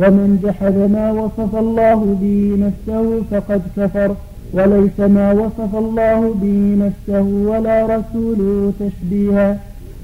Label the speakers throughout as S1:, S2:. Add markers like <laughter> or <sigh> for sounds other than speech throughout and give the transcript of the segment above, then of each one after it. S1: ومن جحد ما وصف الله به نفسه فقد كفر وليس ما وصف الله به نفسه ولا رسوله تشبيها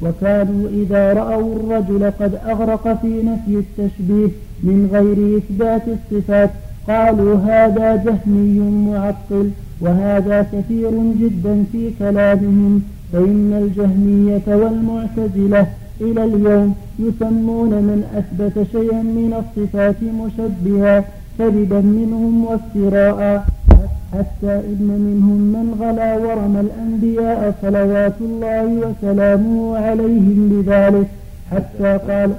S1: وكانوا إذا رأوا الرجل قد أغرق في نفي التشبيه من غير إثبات الصفات قالوا هذا جهمي معطل وهذا كثير جدا في كلامهم فإن الجهمية والمعتزلة إلى اليوم يسمون من أثبت شيئا من الصفات مشبها كذبا منهم وافتراء حتى إن منهم من غلا ورمى الأنبياء صلوات الله وسلامه عليهم بذلك حتى قال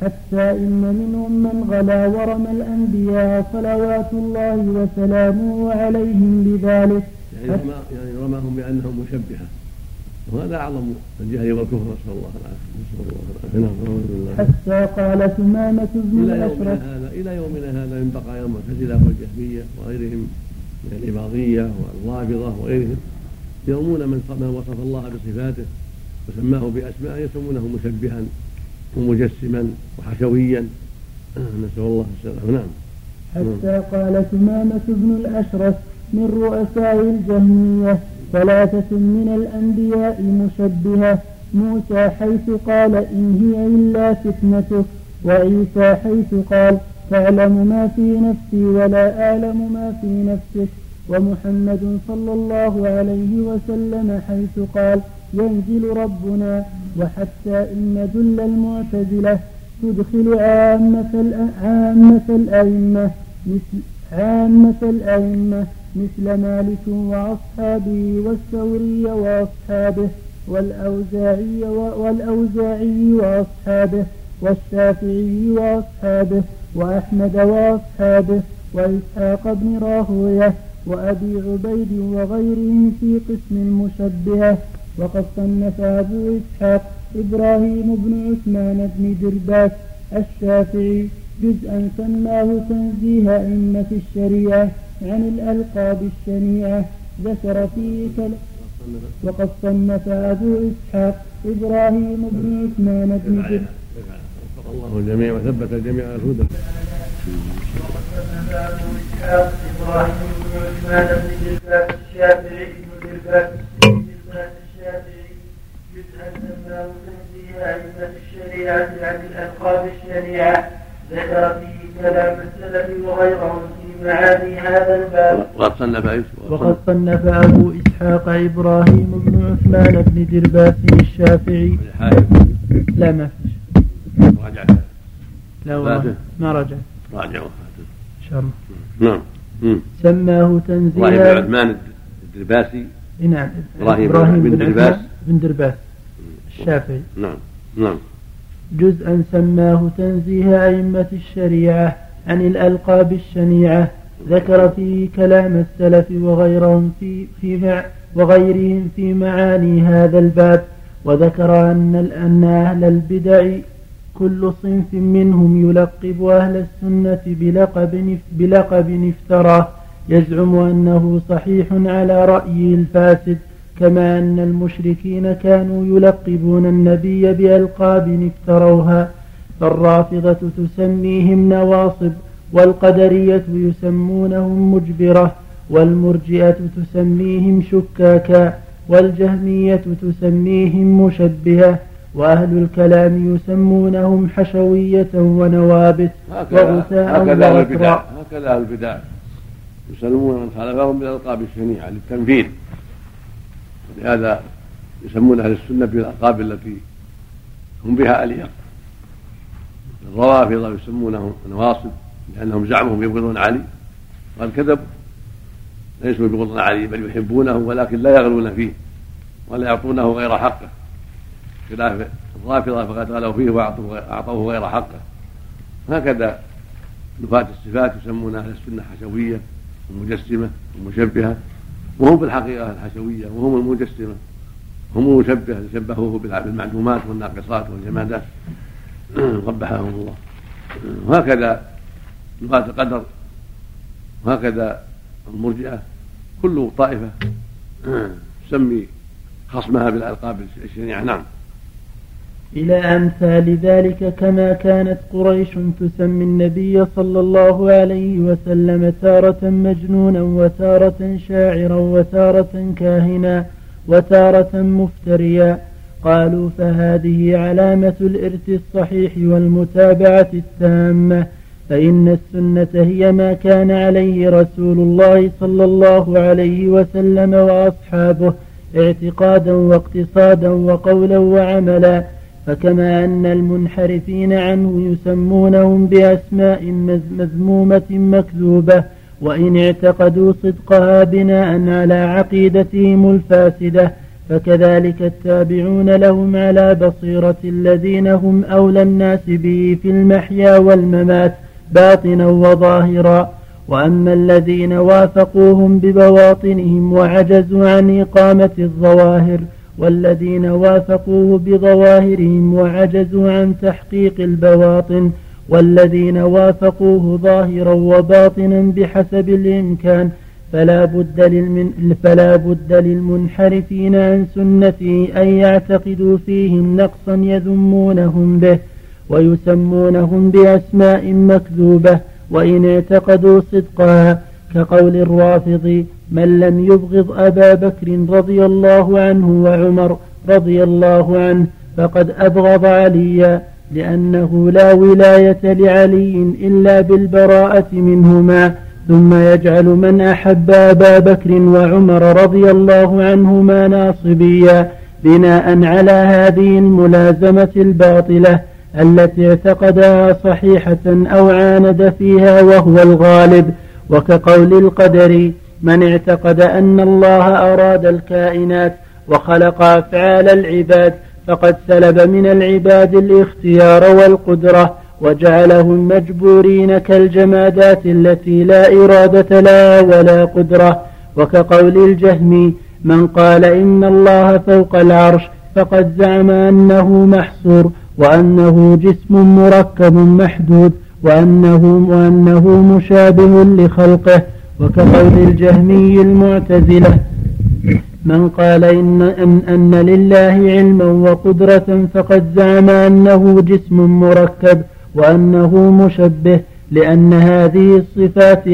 S1: حتى إن منهم من غلا ورمى الأنبياء صلوات الله وسلامه عليهم بذلك
S2: يعني, يعني رماهم بأنهم مشبهة وهذا اعظم الجهل والكفر نسال الله العافيه نسال الله العافيه نعم،
S1: حتى قال ثمامة بن الاشرف الى يومنا هذا
S2: الى يومنا هذا من بقايا المعتزله والجهميه وغيرهم من الاباضيه والرافضه وغيرهم يرمون من من وصف الله بصفاته وسماه باسماء يسمونه مشبها ومجسما وحشويا <clears throat> نسال الله السلامه نعم
S1: حتى نعم. قال ثمامة بن الاشرف من رؤساء الجهميه ثلاثة من الأنبياء مشبهة موسى حيث قال إن هي إلا فتنتك وعيسى حيث قال تعلم ما في نفسي ولا أعلم ما في نفسك ومحمد صلى الله عليه وسلم حيث قال ينزل ربنا وحتى إن ذل المعتزلة تدخل عامة الأئمة مثل عامة الأئمة مثل مالك وأصحابه والثوري وأصحابه والأوزاعي والأوزاعي وأصحابه والشافعي وأصحابه وأحمد وأصحابه وإسحاق بن راهوية وأبي عبيد وغيرهم في قسم المشبهة وقد صنف أبو إسحاق إبراهيم بن عثمان بن درباس الشافعي جزءا سماه تنزيها إن في الشريعة عن الألقاب الشنيعة ذكر فيه كلام وقد صنف أبو إسحاق إبراهيم بن عثمان بن جد
S3: الله
S2: الجميع
S3: وثبت
S2: الجميع على الهدى
S3: إبراهيم بن عثمان بن جلباب الشافعي بن جلباب الشافعي جزءا سماه تنزيها أئمة الشريعة عن الألقاب الشنيعة ذكر فيه كلام السلف وغيرهم في معاني هذا الباب. وقد
S2: صنف
S1: وقد صنف ابو اسحاق ابراهيم بن عثمان بن درباسي الشافعي. لا ما فيش. راجعت. لا
S2: والله
S4: ما رجع. راجعوا
S2: ان شاء الله. نعم.
S1: سماه تنزيلا ابراهيم بن
S2: عثمان
S1: الدرباسي نعم ابراهيم,
S2: إبراهيم بن
S1: درباس
S2: بن
S1: درباس الشافعي
S2: نعم نعم
S1: جزءا سماه تنزيه أئمة الشريعة عن الألقاب الشنيعة ذكر فيه كلام السلف وغيرهم في, في وغيرهم في معاني هذا الباب وذكر أن أن أهل البدع كل صنف منهم يلقب أهل السنة بلقب بلقب افتراه يزعم أنه صحيح على رأيه الفاسد كما أن المشركين كانوا يلقبون النبي بألقاب افتروها فالرافضة تسميهم نواصب والقدرية يسمونهم مجبرة والمرجئة تسميهم شكاكا والجهمية تسميهم مشبهة وأهل الكلام يسمونهم حشوية ونوابت
S2: وغثاء البدع هكذا البدع يسلمون من خالفهم بالألقاب الشنيعة للتنفيذ لهذا يسمون اهل السنه بالالقاب التي هم بها اليق الروافضه يسمونهم نواصب لانهم زعمهم يبغضون علي قال كذب ليسوا يبغضون علي بل يحبونه ولكن لا يغلون فيه ولا يعطونه غير حقه خلاف الرافضه فقد غلوا فيه واعطوه غير حقه هكذا نفاة الصفات يسمون اهل السنه حشويه ومجسمه ومشبهه وهم في الحقيقة الحشوية وهم المجسمة هم المشبهة شبهوه بالمعدومات والناقصات والجمادات قبحهم <clears throat> الله وهكذا لغاة القدر وهكذا المرجئة كل طائفة تسمي <clears throat> خصمها بالألقاب الشنيعة نعم
S1: إلى أمثال ذلك كما كانت قريش تسمي النبي صلى الله عليه وسلم تارة مجنونا وتارة شاعرا وتارة كاهنا وتارة مفتريا قالوا فهذه علامة الإرث الصحيح والمتابعة التامة فإن السنة هي ما كان عليه رسول الله صلى الله عليه وسلم وأصحابه اعتقادا واقتصادا وقولا وعملا فكما أن المنحرفين عنه يسمونهم بأسماء مذمومة مكذوبة وإن اعتقدوا صدقها بناء على عقيدتهم الفاسدة فكذلك التابعون لهم على بصيرة الذين هم أولى الناس به في المحيا والممات باطنا وظاهرا وأما الذين وافقوهم ببواطنهم وعجزوا عن إقامة الظواهر والذين وافقوه بظواهرهم وعجزوا عن تحقيق البواطن والذين وافقوه ظاهرا وباطنا بحسب الإمكان فلا بد, للمن فلا بد للمنحرفين عن سنته أن يعتقدوا فيهم نقصا يذمونهم به ويسمونهم بأسماء مكذوبة وإن اعتقدوا صدقها كقول الرافض من لم يبغض أبا بكر رضي الله عنه وعمر رضي الله عنه فقد أبغض عليا لأنه لا ولاية لعلي إلا بالبراءة منهما ثم يجعل من أحب أبا بكر وعمر رضي الله عنهما ناصبيا بناء على هذه الملازمة الباطلة التي اعتقدها صحيحة أو عاند فيها وهو الغالب وكقول القدري من اعتقد أن الله أراد الكائنات وخلق أفعال العباد فقد سلب من العباد الاختيار والقدرة وجعلهم مجبورين كالجمادات التي لا إرادة لها ولا قدرة وكقول الجهمي من قال إن الله فوق العرش فقد زعم أنه محصور وأنه جسم مركب محدود وأنه, وأنه مشابه لخلقه وكقول الجهمي المعتزلة من قال إن, أن, أن لله علما وقدرة فقد زعم أنه جسم مركب وأنه مشبه لأن هذه الصفات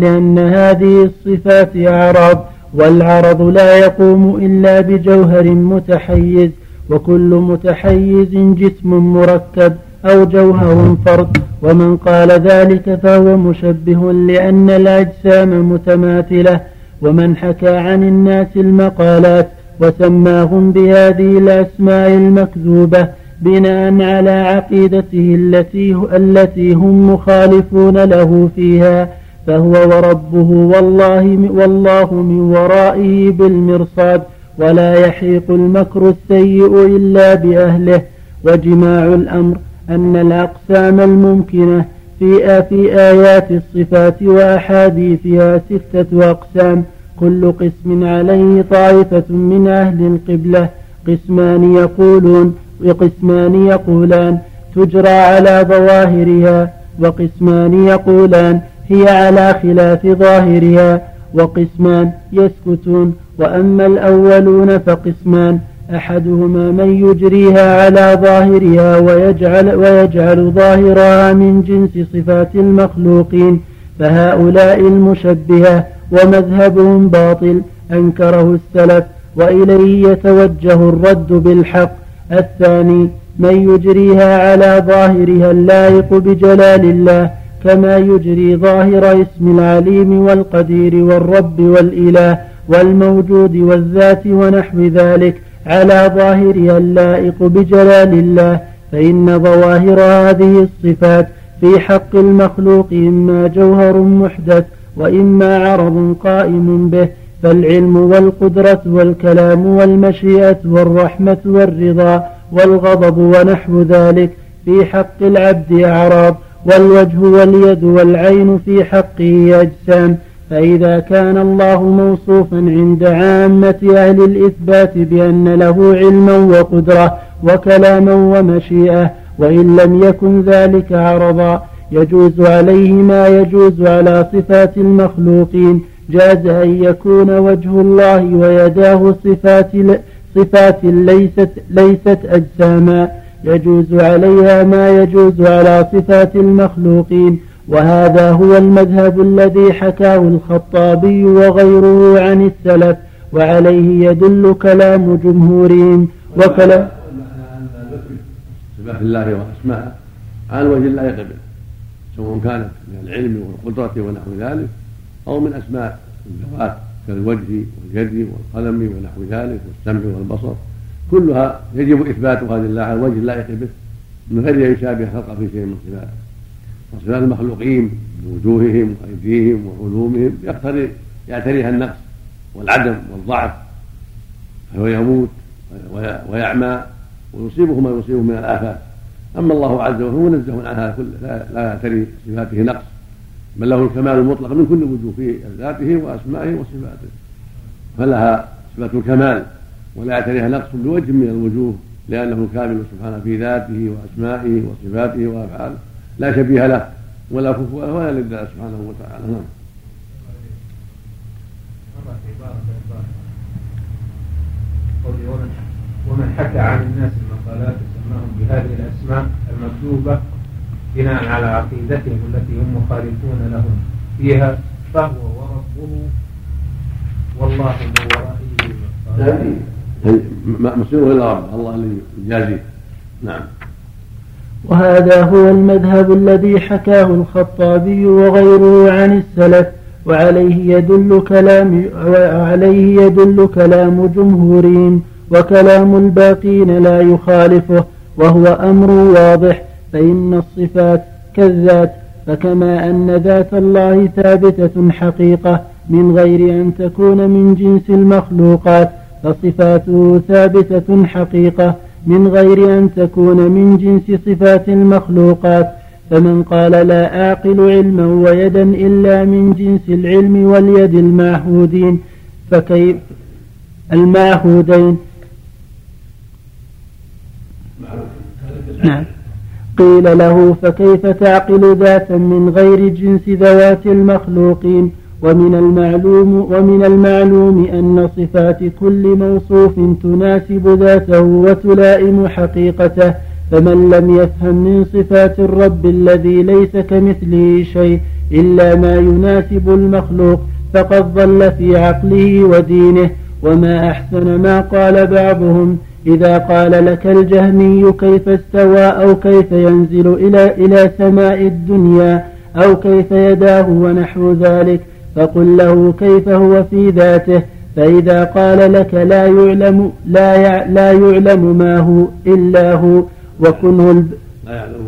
S1: لأن هذه الصفات أعراض والعرض لا يقوم إلا بجوهر متحيز وكل متحيز جسم مركب أو جوهر فرد ومن قال ذلك فهو مشبه لأن الأجسام متماثلة ومن حكى عن الناس المقالات وسماهم بهذه الأسماء المكذوبة بناء على عقيدته التي التي هم مخالفون له فيها فهو وربه والله والله من ورائه بالمرصاد ولا يحيق المكر السيء إلا بأهله وجماع الأمر أن الأقسام الممكنة في في آيات الصفات وأحاديثها ستة أقسام كل قسم عليه طائفة من أهل القبلة قسمان يقولون وقسمان يقولان تجرى على ظواهرها وقسمان يقولان هي على خلاف ظاهرها وقسمان يسكتون وأما الأولون فقسمان أحدهما من يجريها على ظاهرها ويجعل, ويجعل ظاهرها من جنس صفات المخلوقين فهؤلاء المشبهة ومذهبهم باطل أنكره السلف وإليه يتوجه الرد بالحق الثاني من يجريها على ظاهرها اللائق بجلال الله كما يجري ظاهر اسم العليم والقدير والرب والإله والموجود والذات ونحو ذلك على ظاهرها اللائق بجلال الله فإن ظواهر هذه الصفات في حق المخلوق إما جوهر محدث وإما عرض قائم به فالعلم والقدرة والكلام والمشيئة والرحمة والرضا والغضب ونحو ذلك في حق العبد أعراض والوجه واليد والعين في حقه أجسام فإذا كان الله موصوفا عند عامة أهل الإثبات بأن له علما وقدرة وكلاما ومشيئة وإن لم يكن ذلك عرضا يجوز عليه ما يجوز على صفات المخلوقين جاز أن يكون وجه الله ويداه صفات صفات ليست ليست أجساما يجوز عليها ما يجوز على صفات المخلوقين وهذا هو المذهب الذي حكاه الخطابي وغيره عن السلف وعليه يدل كلام جمهورهم وكلام
S2: صفات الله واسماءه على وجه لا يقبل سواء كانت من العلم والقدره ونحو ذلك او من اسماء الذوات كالوجه واليد والقلم ونحو ذلك والسمع والبصر كلها يجب اثباتها لله على وجه اللائق به من غير ان يشابه خلقه في شيء من صفاته وصفات المخلوقين بوجوههم وأيديهم وعلومهم يقتضي يعتريها النقص والعدم والضعف فهو يموت ويعمى ويصيبه ما يصيبه من الآفات أما الله عز وجل منزه عن هذا كله لا يعتري صفاته نقص بل له الكمال المطلق من كل وجوه في ذاته وأسمائه وصفاته فلها صفة الكمال ولا يعتريها نقص بوجه من الوجوه لأنه كامل سبحانه في ذاته وأسمائه وصفاته وأفعاله لا شبيه له ولا كفوا له ولا لله سبحانه وتعالى نعم
S4: ومن حكى عن الناس المقالات سماهم بهذه الاسماء المكتوبه بناء على عقيدتهم التي هم مخالفون لهم فيها فهو وربه والله من ورائه
S2: مصيره الى
S4: ربه
S2: الله الذي يجازيه نعم
S1: وهذا هو المذهب الذي حكاه الخطابي وغيره عن السلف وعليه يدل كلام وعليه يدل كلام جمهورين وكلام الباقين لا يخالفه وهو أمر واضح فإن الصفات كالذات فكما أن ذات الله ثابتة حقيقة من غير أن تكون من جنس المخلوقات فصفاته ثابتة حقيقة من غير أن تكون من جنس صفات المخلوقات فمن قال لا أعقل علما ويدا إلا من جنس العلم واليد المعهودين فكيف المعهودين نعم قيل له فكيف تعقل ذاتا من غير جنس ذوات المخلوقين ومن المعلوم ومن المعلوم أن صفات كل موصوف تناسب ذاته وتلائم حقيقته فمن لم يفهم من صفات الرب الذي ليس كمثله شيء إلا ما يناسب المخلوق فقد ضل في عقله ودينه وما أحسن ما قال بعضهم إذا قال لك الجهمي كيف استوى أو كيف ينزل إلى إلى سماء الدنيا أو كيف يداه ونحو ذلك فقل له كيف هو في ذاته فإذا قال لك لا يعلم لا لا يعلم ما هو إلا هو وكنه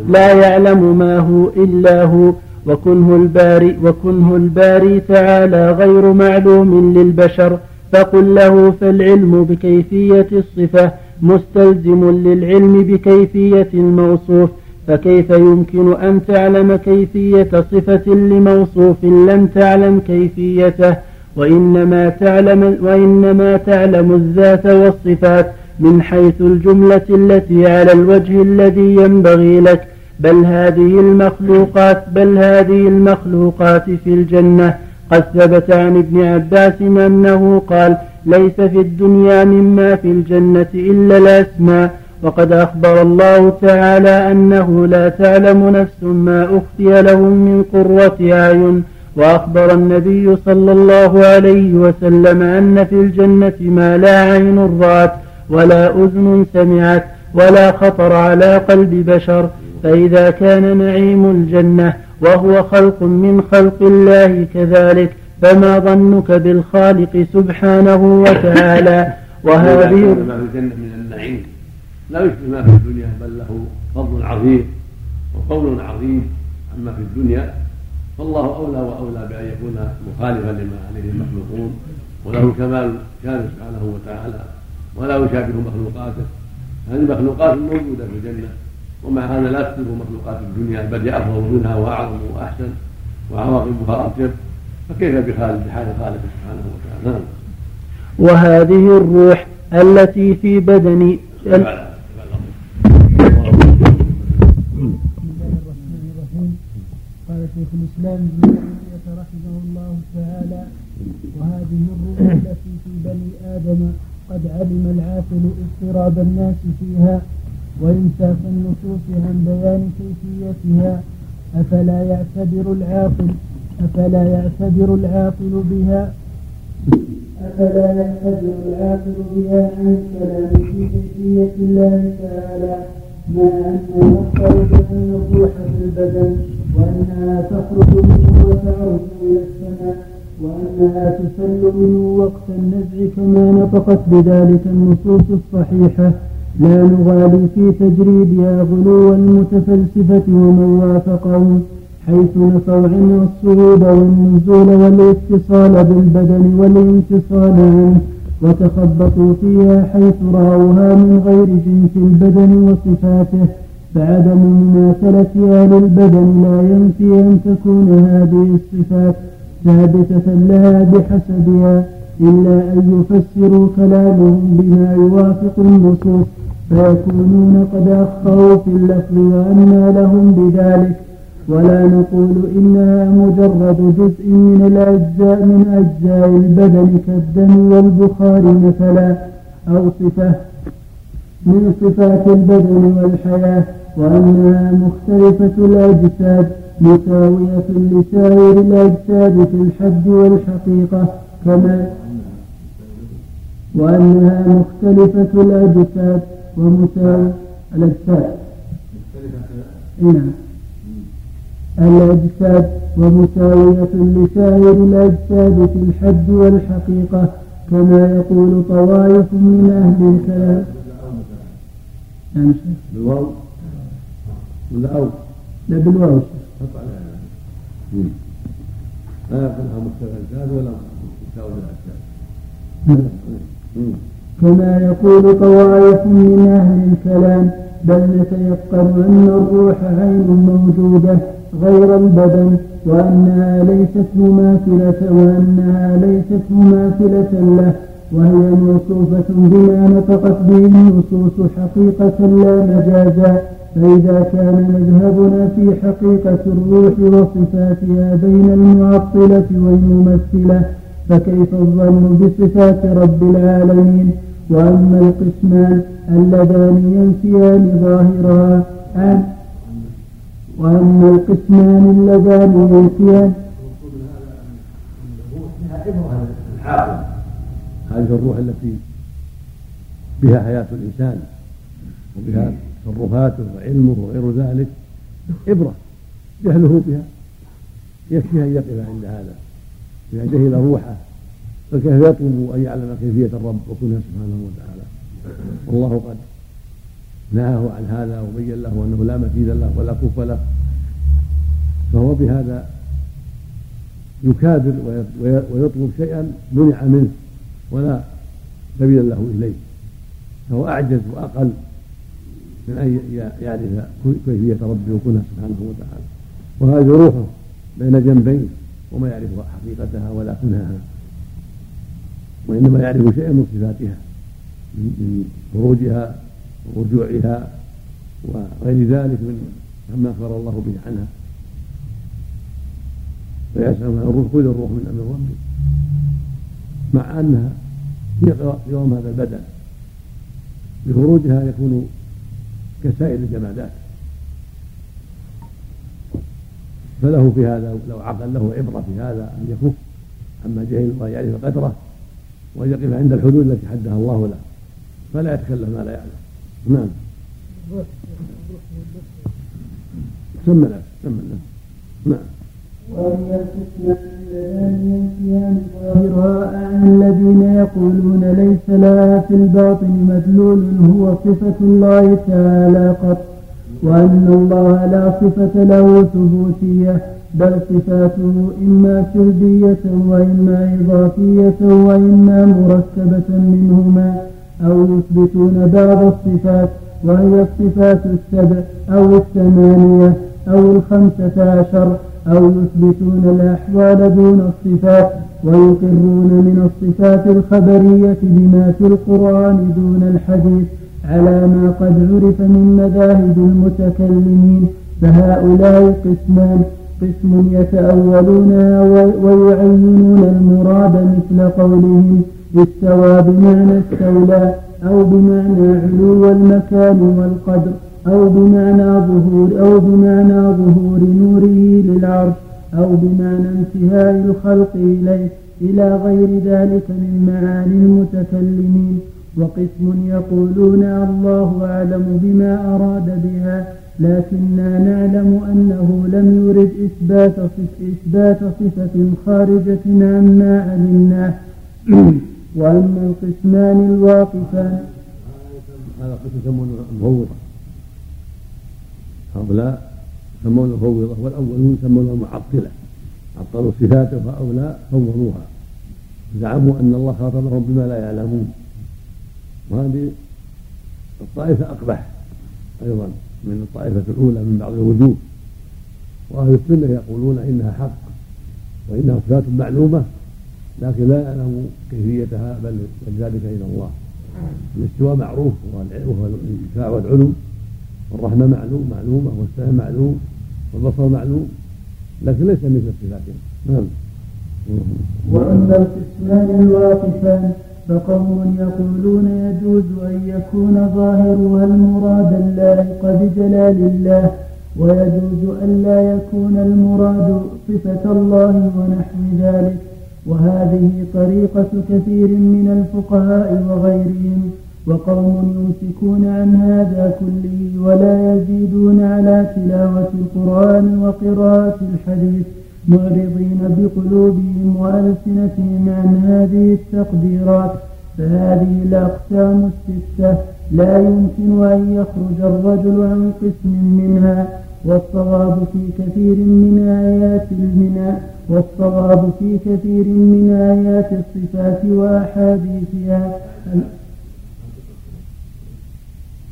S1: لا يعلم ما هو إلا هو وكنه الباري وكنه الباري تعالى غير معلوم للبشر فقل له فالعلم بكيفية الصفة مستلزم للعلم بكيفية الموصوف فكيف يمكن أن تعلم كيفية صفة لموصوف لم تعلم كيفيته وإنما تعلم وإنما تعلم الذات والصفات من حيث الجملة التي على الوجه الذي ينبغي لك بل هذه المخلوقات بل هذه المخلوقات في الجنة قد ثبت عن ابن عباس أنه قال ليس في الدنيا مما في الجنة إلا الأسماء وقد أخبر الله تعالى أنه لا تعلم نفس ما أخفي لهم من قرة أعين وأخبر النبي صلى الله عليه وسلم أن في الجنة ما لا عين رأت ولا أذن سمعت ولا خطر على قلب بشر فإذا كان نعيم الجنة وهو خلق من خلق الله كذلك فما ظنك بالخالق سبحانه وتعالى
S2: وهذه ما في الجنة من النعيم لا يشبه ما في الدنيا بل له فضل عظيم وقول عظيم عما في الدنيا فالله اولى واولى بان يكون مخالفا لما عليه المخلوقون وله كمال كان سبحانه وتعالى ولا يشابه مخلوقاته هذه مخلوقات موجوده في الجنه ومع هذا لا تشبه مخلوقات الدنيا بل هي افضل منها واعظم واحسن وعواقبها اطيب فكيف بخالد بحال خالق سبحانه وتعالى نعم.
S1: وهذه الروح التي في بدني
S5: شيخ الإسلام ابن تيمية رحمه الله تعالى وهذه الروح التي في بني آدم قد علم العاقل اضطراب الناس فيها وإمساك النصوص عن بيان كيفيتها أفلا يعتبر العاقل أفلا يعتبر العاقل بها أفلا يعتبر العاقل بها عن كلام في كيفية الله تعالى مع أنه قول النصوح في البدن وأنها تخرج منه وتعرج إلى السماء وأنها تسل منه وقت النزع كما نطقت بذلك النصوص الصحيحة لا نغالي في تجريدها غلو المتفلسفة ومن وافقهم حيث نفوا عنها الصعود والنزول والاتصال بالبدن والانفصال عنه وتخبطوا فيها حيث رأوها من غير جنس البدن وصفاته فعدم مماثلة أهل البدن لا ينفي أن تكون هذه الصفات ثابتة لها بحسبها إلا أن يفسروا كلامهم بما يوافق النصوص فيكونون قد أخطأوا في اللفظ وأنى لهم بذلك ولا نقول إنها مجرد جزء من الأجزاء من أجزاء البدن كالدم والبخار مثلا أو صفة من صفات البدن والحياة وأنها مختلفة الأجساد مساوية لسائر الأجساد في الحد والحقيقة كما وأنها مختلفة الأجساد ومساوية
S2: الأجساد
S5: نعم الأجساد ومساوية لسائر الأجساد في الحد والحقيقة كما يقول طوائف من أهل الكلام. نعم
S2: ولا أو
S5: لا بالواو خطأ لا لا يقولها زاد ولا مستفزات كما يقول طوائف من أهل الكلام بل نتيقن أن الروح عين موجودة غير البدن وأنها ليست مماثلة وأنها ليست مماثلة له وهي موصوفة بما نطقت به النصوص حقيقة لا مجازا فإذا كان مذهبنا في حقيقة الروح وصفاتها بين المعطلة والممثلة فكيف الظن بصفات رب العالمين وأما القسمان اللذان ينفيان ظاهرها أن وأما القسمان اللذان ينفيان
S2: هذه الروح التي بها حياة الإنسان وبها تصرفاته وعلمه وغير ذلك عبرة جهله بها يكفي أن يقف عند هذا إذا جهل روحه فكيف يطلب أن يعلم كيفية الرب وكنها سبحانه وتعالى والله قد نهاه عن هذا وبين له أنه لا مثيل له ولا كف له فهو بهذا يكابر ويطلب شيئا منع منه ولا سبيل له إليه فهو أعجز وأقل من أن يعرف يعني كيفية ربه وكنه سبحانه وتعالى وهذه روحه بين جنبين وما يعرف حقيقتها ولا كنهها وإنما يعرف شيئا من صفاتها من خروجها ورجوعها وغير ذلك من مما أخبر الله به عنها فيسأل عن الروح خذ الروح من أمر ربك مع أنها في قوام هذا البدن بخروجها يكون كسائر الجمادات فله في هذا لو عقل له عبرة في هذا أن يكف عما جهل ويعرف قدره وأن يقف عند الحدود التي حدها الله له فلا يتكلف ما لا يعلم نعم سمى الناس سمى الناس نعم
S1: الذين يقولون ليس لها في الباطن مدلول هو صفة الله تعالى قط وأن الله لا صفة له ثبوتية بل صفاته إما سلبية وإما إضافية وإما مركبة منهما أو يثبتون بعض الصفات وهي الصفات السبع أو الثمانية أو الخمسة عشر أو يثبتون الأحوال دون الصفات ويقرون من الصفات الخبرية بما في القرآن دون الحديث على ما قد عرف من مذاهب المتكلمين فهؤلاء قسمان قسم يتأولونها ويعينون المراد مثل قولهم استوى بمعنى استولى أو بمعنى علو المكان والقدر أو بمعنى ظهور أو بمعنى ظهور نوره للعرض أو بمعنى انتهاء الخلق إليه إلى غير ذلك من معاني المتكلمين وقسم يقولون الله أعلم بما أراد بها لكننا نعلم أنه لم يرد إثبات صف إثبات صفة خارجة عما علمناه <clears throat> وأما القسمان الواقفان
S2: هذا قسم يسمونه هؤلاء سمونا الفوضة والأولون سمونا المعطلة عطلوا الصفات وهؤلاء فوضوها زعموا أن الله خاطبهم بما لا يعلمون وهذه الطائفة أقبح أيضا من الطائفة الأولى من بعض الوجوه وأهل السنة يقولون إنها حق وإنها صفات معلومة لكن لا يعلم كيفيتها بل ذلك إلى الله الاستواء معروف وهو الانتفاع والعلو الرحمة معلوم معلومة والسمع معلوم والبصر معلوم لكن ليس مثل صفاتهم نعم
S1: وأما القسمان الواقفان فقوم يقولون يجوز أن يكون ظاهرها المراد اللائق بجلال الله ويجوز أن لا يكون المراد صفة الله ونحو ذلك وهذه طريقة كثير من الفقهاء وغيرهم وقوم يمسكون عن هذا كله ولا يزيدون على تلاوة القرآن وقراءة الحديث معرضين بقلوبهم وألسنتهم عن هذه التقديرات فهذه الأقسام الستة لا يمكن أن يخرج الرجل عن قسم منها والصواب في كثير من آيات المنى والصواب في كثير من آيات الصفات وأحاديثها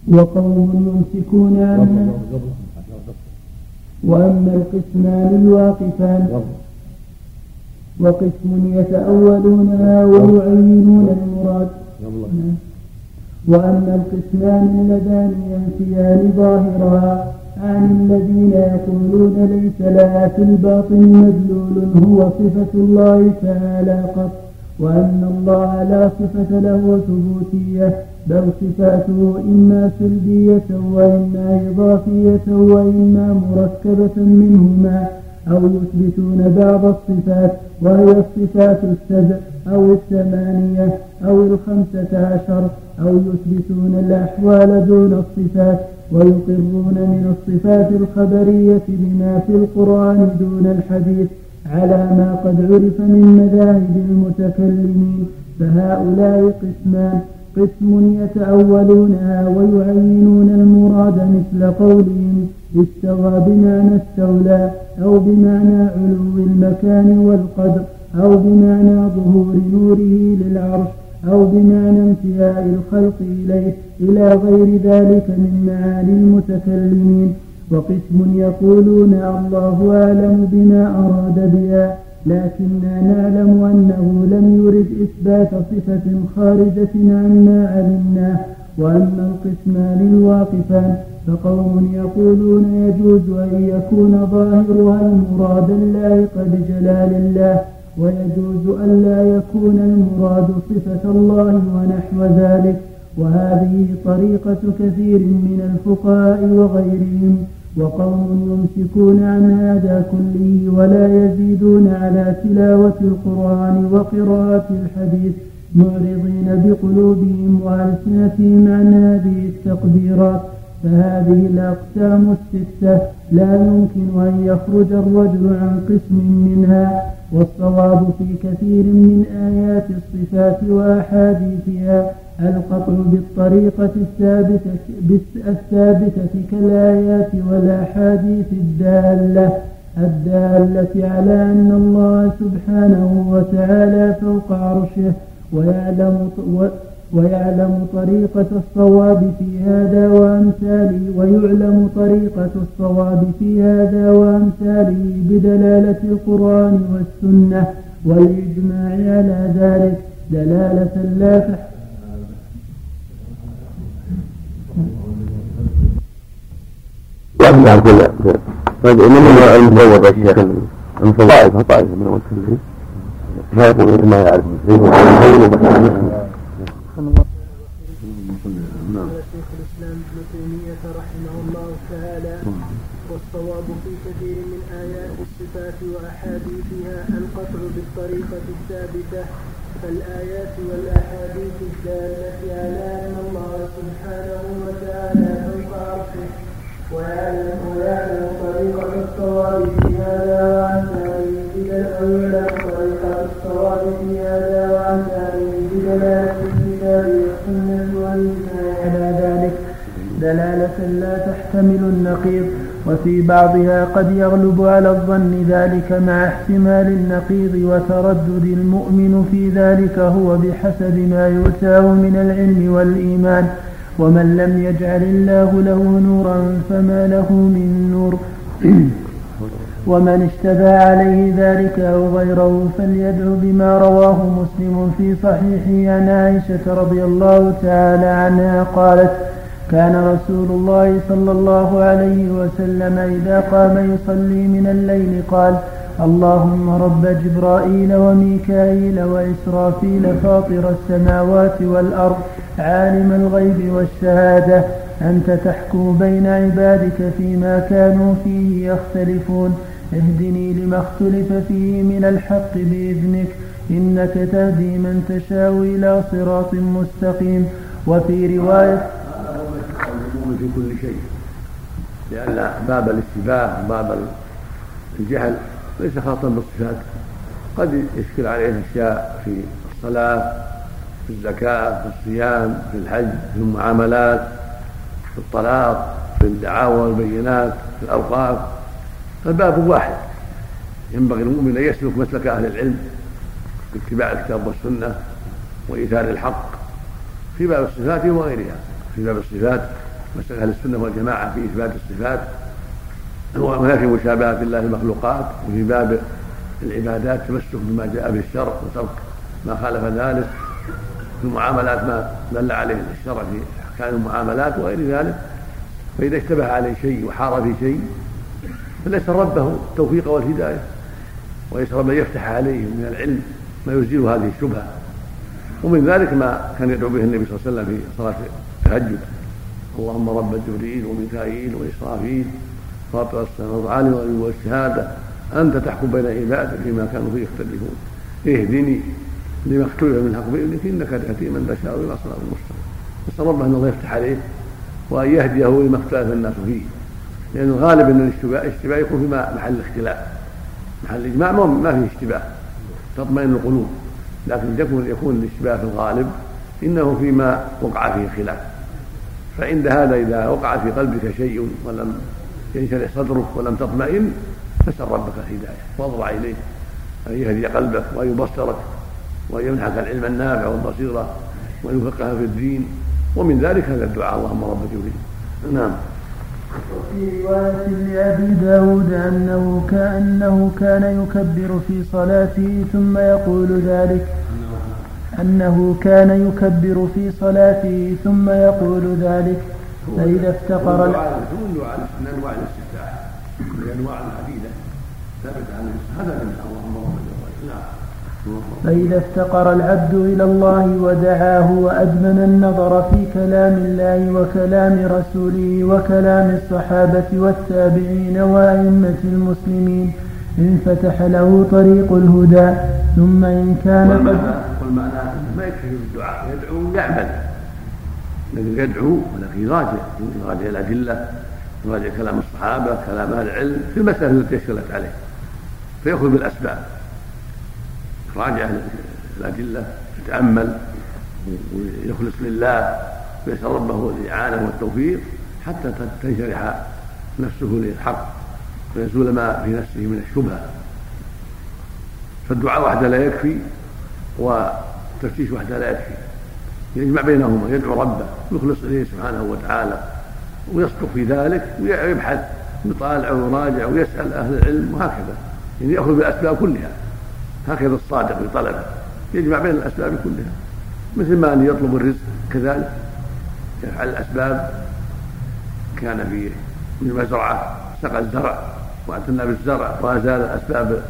S1: وقوم يمسكون وأما القسمان الواقفان وقسم يتأولونها ويعينون المراد نعم. وأما القسمان اللذان ينفيان ظاهرها عن الذين يقولون ليس لها في الباطن مدلول هو صفة الله تعالى قط وأن الله لا صفة له ثبوتية بل صفاته إما سلبية وإما إضافية وإما مركبة منهما أو يثبتون بعض الصفات وهي الصفات السبع أو الثمانية أو الخمسة عشر أو يثبتون الأحوال دون الصفات ويقرون من الصفات الخبرية بما في القرآن دون الحديث على ما قد عرف من مذاهب المتكلمين فهؤلاء قسمان قسم يتأولونها ويعينون المراد مثل قولهم استوى بمعنى نستولى أو بمعنى علو المكان والقدر أو بمعنى ظهور نوره للعرش أو بمعنى انتهاء الخلق إليه إلى غير ذلك من معاني المتكلمين وقسم يقولون الله أعلم بما أراد بها لكننا نعلم أنه لم يرد إثبات صفة خارجة عما علمناه وأما القسمان الواقفان فقوم يقولون يجوز أن يكون ظاهرها المراد اللائق بجلال الله ويجوز ألا يكون المراد صفة الله ونحو ذلك وهذه طريقة كثير من الفقهاء وغيرهم وقوم يمسكون عن هذا كله ولا يزيدون على تلاوة القرآن وقراءة الحديث معرضين بقلوبهم وألسنتهم عن هذه التقديرات فهذه الأقسام الستة لا يمكن أن يخرج الرجل عن قسم منها والصواب في كثير من آيات الصفات وأحاديثها القطع بالطريقة الثابتة, الثابتة كالآيات والأحاديث الدالة الدالة على أن الله سبحانه وتعالى فوق عرشه ويعلم ويعلم طريقة الصواب في هذا وأمثاله ويعلم طريقة الصواب في هذا وأمثاله بدلالة القرآن والسنة والإجماع على ذلك دلالة لا تحصى
S2: يمنع كل الشيخ طائفة طائفة من المتكلمين ما يعرف شيخ
S3: الاسلام ابن تيميه رحمه الله تعالى والصواب في كثير من ايات الصفات واحاديثها القطع بالطريقه الثابته فالايات والاحاديث الداله دلالة لا تحتمل النقيض وفي بعضها قد يغلب على الظن ذلك مع احتمال النقيض وتردد المؤمن في ذلك هو بحسب ما يؤتاه من العلم والإيمان ومن لم يجعل الله له نورا فما له من نور <clears throat> ومن اشتبى عليه ذلك أو غيره فليدعو بما رواه مسلم في صحيحه عن عائشة رضي الله تعالى عنها قالت كان رسول الله صلى الله عليه وسلم إذا قام يصلي من الليل قال اللهم رب جبرائيل وميكائيل وإسرافيل فاطر السماوات والأرض عالم الغيب والشهادة أنت تحكم بين عبادك فيما كانوا فيه يختلفون اهدني لما اختلف فيه من الحق بإذنك إنك تهدي من تشاء إلى صراط مستقيم وفي رواية في
S2: كل شيء لأن باب الاشتباه وباب الجهل ليس خاصا بالصفات قد يشكل عليه أشياء في الصلاة في الزكاة في الصيام في الحج في المعاملات في الطلاق في الدعاوى والبينات في الأوقاف فالباب واحد ينبغي المؤمن أن يسلك مسلك أهل العلم باتباع الكتاب والسنة وإيثار الحق في باب الصفات وغيرها في باب الصفات مسلك أهل السنة والجماعة في إثبات الصفات وهناك مشابهه الله المخلوقات وفي باب العبادات تمسك بما جاء به الشرع وترك ما خالف ذلك في المعاملات ما دل عليه الشرع في احكام المعاملات وغير ذلك فاذا اشتبه عليه شيء وحار في شيء فليس ربه التوفيق والهدايه وليس ربه يفتح عليه من العلم ما يزيل هذه الشبهه ومن ذلك ما كان يدعو به النبي صلى الله عليه وسلم في صلاه التهجد اللهم رب جبريل وميكائيل واسرافيل فاطر السماوات عالم الغيب والشهاده انت تحكم بين عبادك فيما كانوا فيه يختلفون اهدني لما اختلف من حق باذنك انك تاتي من تشاء الى صراط مستقيم نسال الله ان الله يفتح عليه وان يهديه لما اختلف الناس فيه لان الغالب ان الاشتباه الاشتباه يكون في محل الاختلاف محل الاجماع ما فيه اشتباه تطمئن القلوب لكن يكون يكون الاشتباه في الغالب انه فيما وقع فيه الخلاف فعند هذا اذا وقع في قلبك شيء ولم ينشرح صدرك ولم تطمئن فاسأل ربك الهداية واضرع إليه أن يهدي قلبك وأن يبصرك وأن يمنحك العلم النافع والبصيرة وأن يفقهك في الدين ومن ذلك هذا الدعاء اللهم رب جبريل نعم
S1: وفي رواية لأبي داود أنه كأنه كان يكبر في صلاته ثم يقول ذلك أنه كان يكبر في صلاته ثم يقول ذلك فإذا افتقر كل يعالج من أنواع الاستفتاح من أنواع العديدة ثابت عن هذا من اللهم نعم. فإذا افتقر العبد إلى الله ودعاه وأدمن النظر في كلام الله وكلام رسوله وكلام الصحابة والتابعين وأئمة المسلمين انفتح له طريق الهدى ثم إن كان
S2: قد والمعنى ما يكفي الدعاء يدعو ويعمل الذي يدعو ولكن يراجع يراجع الادله يراجع كلام الصحابه كلام اهل العلم في المساله التي اشكلت عليه فيأخذ بالأسباب يراجع الأدلة يتأمل ويخلص لله ويسأل ربه الإعانة والتوفيق حتى تنشرح نفسه للحق ويزول ما في نفسه من الشبهة فالدعاء وحده لا يكفي والتفتيش وحده لا يكفي يجمع بينهما يدعو ربه يخلص اليه سبحانه وتعالى ويصدق في ذلك ويبحث ويطالع ويراجع ويسال اهل العلم وهكذا يعني ياخذ بالاسباب كلها هكذا الصادق في طلبه يجمع بين الاسباب كلها مثل ما ان يطلب الرزق كذلك يفعل الاسباب كان في مزرعه سقى الزرع واعتنى بالزرع وازال اسباب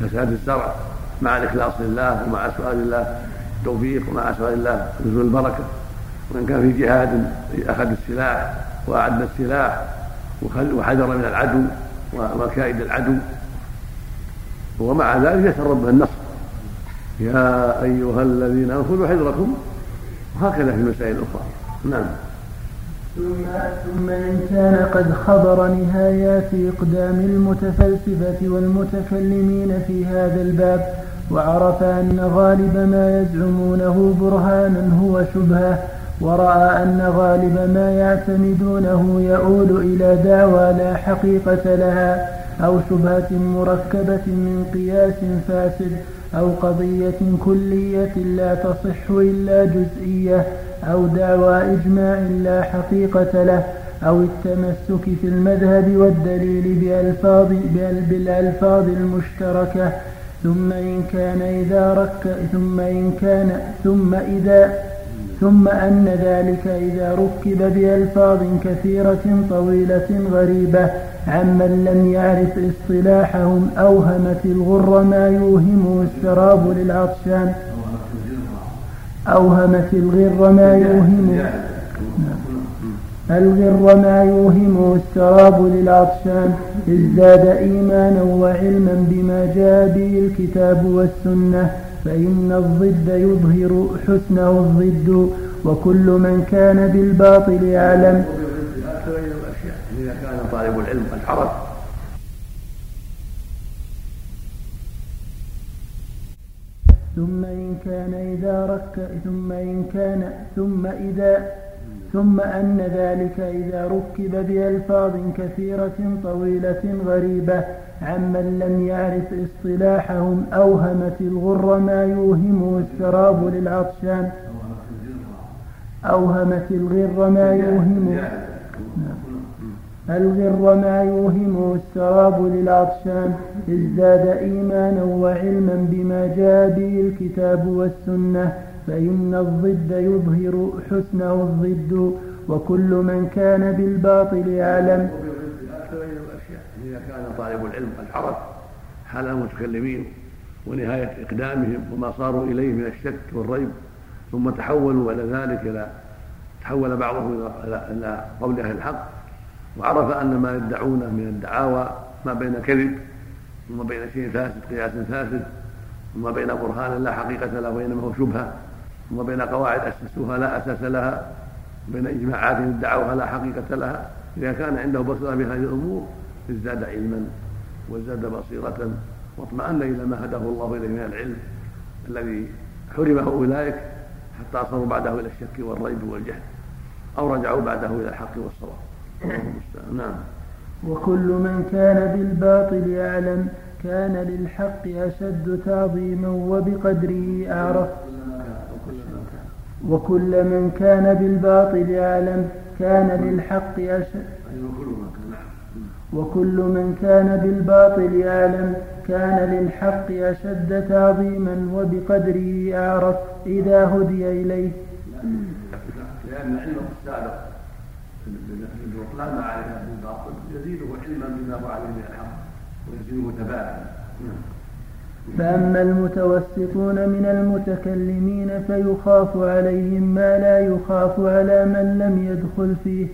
S2: فساد الزرع مع الاخلاص لله ومع سؤال الله التوفيق وما أسرى الله نزول البركة ومن كان في جهاد أخذ السلاح وأعد السلاح وحذر من العدو ومكائد العدو ومع ذلك يسال ربه النصر يا أيها الذين أنفذوا حذركم وهكذا في المسائل الأخرى نعم
S1: ثم ثم إن كان قد خبر نهايات إقدام المتفلسفة والمتكلمين في هذا الباب وعرف أن غالب ما يزعمونه برهانا هو شبهة ورأى أن غالب ما يعتمدونه يؤول إلى دعوى لا حقيقة لها أو شبهة مركبة من قياس فاسد أو قضية كلية لا تصح إلا جزئية أو دعوى إجماع لا حقيقة له أو التمسك في المذهب والدليل بألفاظ, المشتركة ثم إن كان إذا ركع ثم إن كان ثم إذا ثم أن ذلك إذا ركب بألفاظ كثيرة طويلة غريبة عمن لم يعرف اصطلاحهم أوهمت الغر ما يوهمه السراب للعطشان أوهمت الغر ما يوهمه الغر ما يوهمه السراب للعطشان ازداد إيمانا وعلما بما جاء به الكتاب والسنة فإن الضد يظهر حسنه الضد وكل من كان بالباطل أعلم
S2: إذا كان طالب العلم قد عرف
S1: ثم إن كان إذا رك ثم إن كان ثم إذا ثم أن ذلك إذا ركب بألفاظ كثيرة طويلة غريبة عمن لم يعرف اصطلاحهم أوهمت الغر ما يوهمه السراب للعطشان أوهمت الغر ما يوهمه الغر ما يوهمه السراب للعطشان ازداد إيمانا وعلما بما جاء به الكتاب والسنة فإن الضد يظهر حسنه الضد وكل من كان بالباطل أعلم
S2: إذا كان طالب العلم قد عرف حال المتكلمين ونهاية إقدامهم وما صاروا إليه من الشك والريب ثم تحولوا بعد ذلك إلى تحول بعضهم إلى قول أهل الحق وعرف أن ما يدعونه من الدعاوى ما بين كذب وما بين شيء فاسد قياس فاسد وما بين برهان لا حقيقة له وإنما هو شبهة وبين قواعد أسسوها لا أساس لها وبين إجماعات ادعوها لا حقيقة لها إذا كان عنده بصيرة بهذه الأمور ازداد علما وازداد بصيرة واطمأن إلى ما هداه الله إليه من العلم الذي حرمه أولئك حتى اصروا بعده إلى الشك والريب والجهل أو رجعوا بعده إلى الحق والصواب
S1: نعم وكل من كان بالباطل أعلم كان للحق أشد تعظيما وبقدره أعرف وكل من كان بالباطل أعلم كان بالحق أشد وكل من كان بالباطل أعلم كان للحق أشد تعظيما وبقدره أعرف إذا هدي إليه
S2: لأن علمه السابق بالبطلان ما بالباطل يزيده علما بما هو عليه من الحق ويزيده تباعا
S1: فأما المتوسطون من المتكلمين فيخاف عليهم ما لا يخاف على من لم يدخل فيه